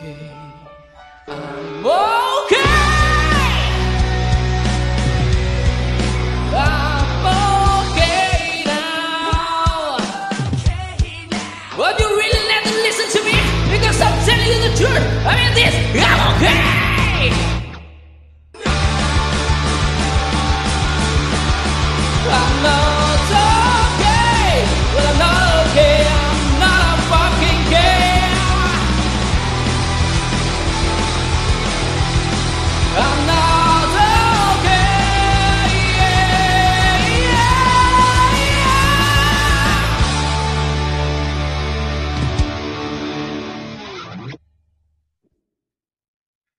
I'm okay. I'm okay now. You really to listen to me because I'm telling you the truth. I mean this. I'm okay.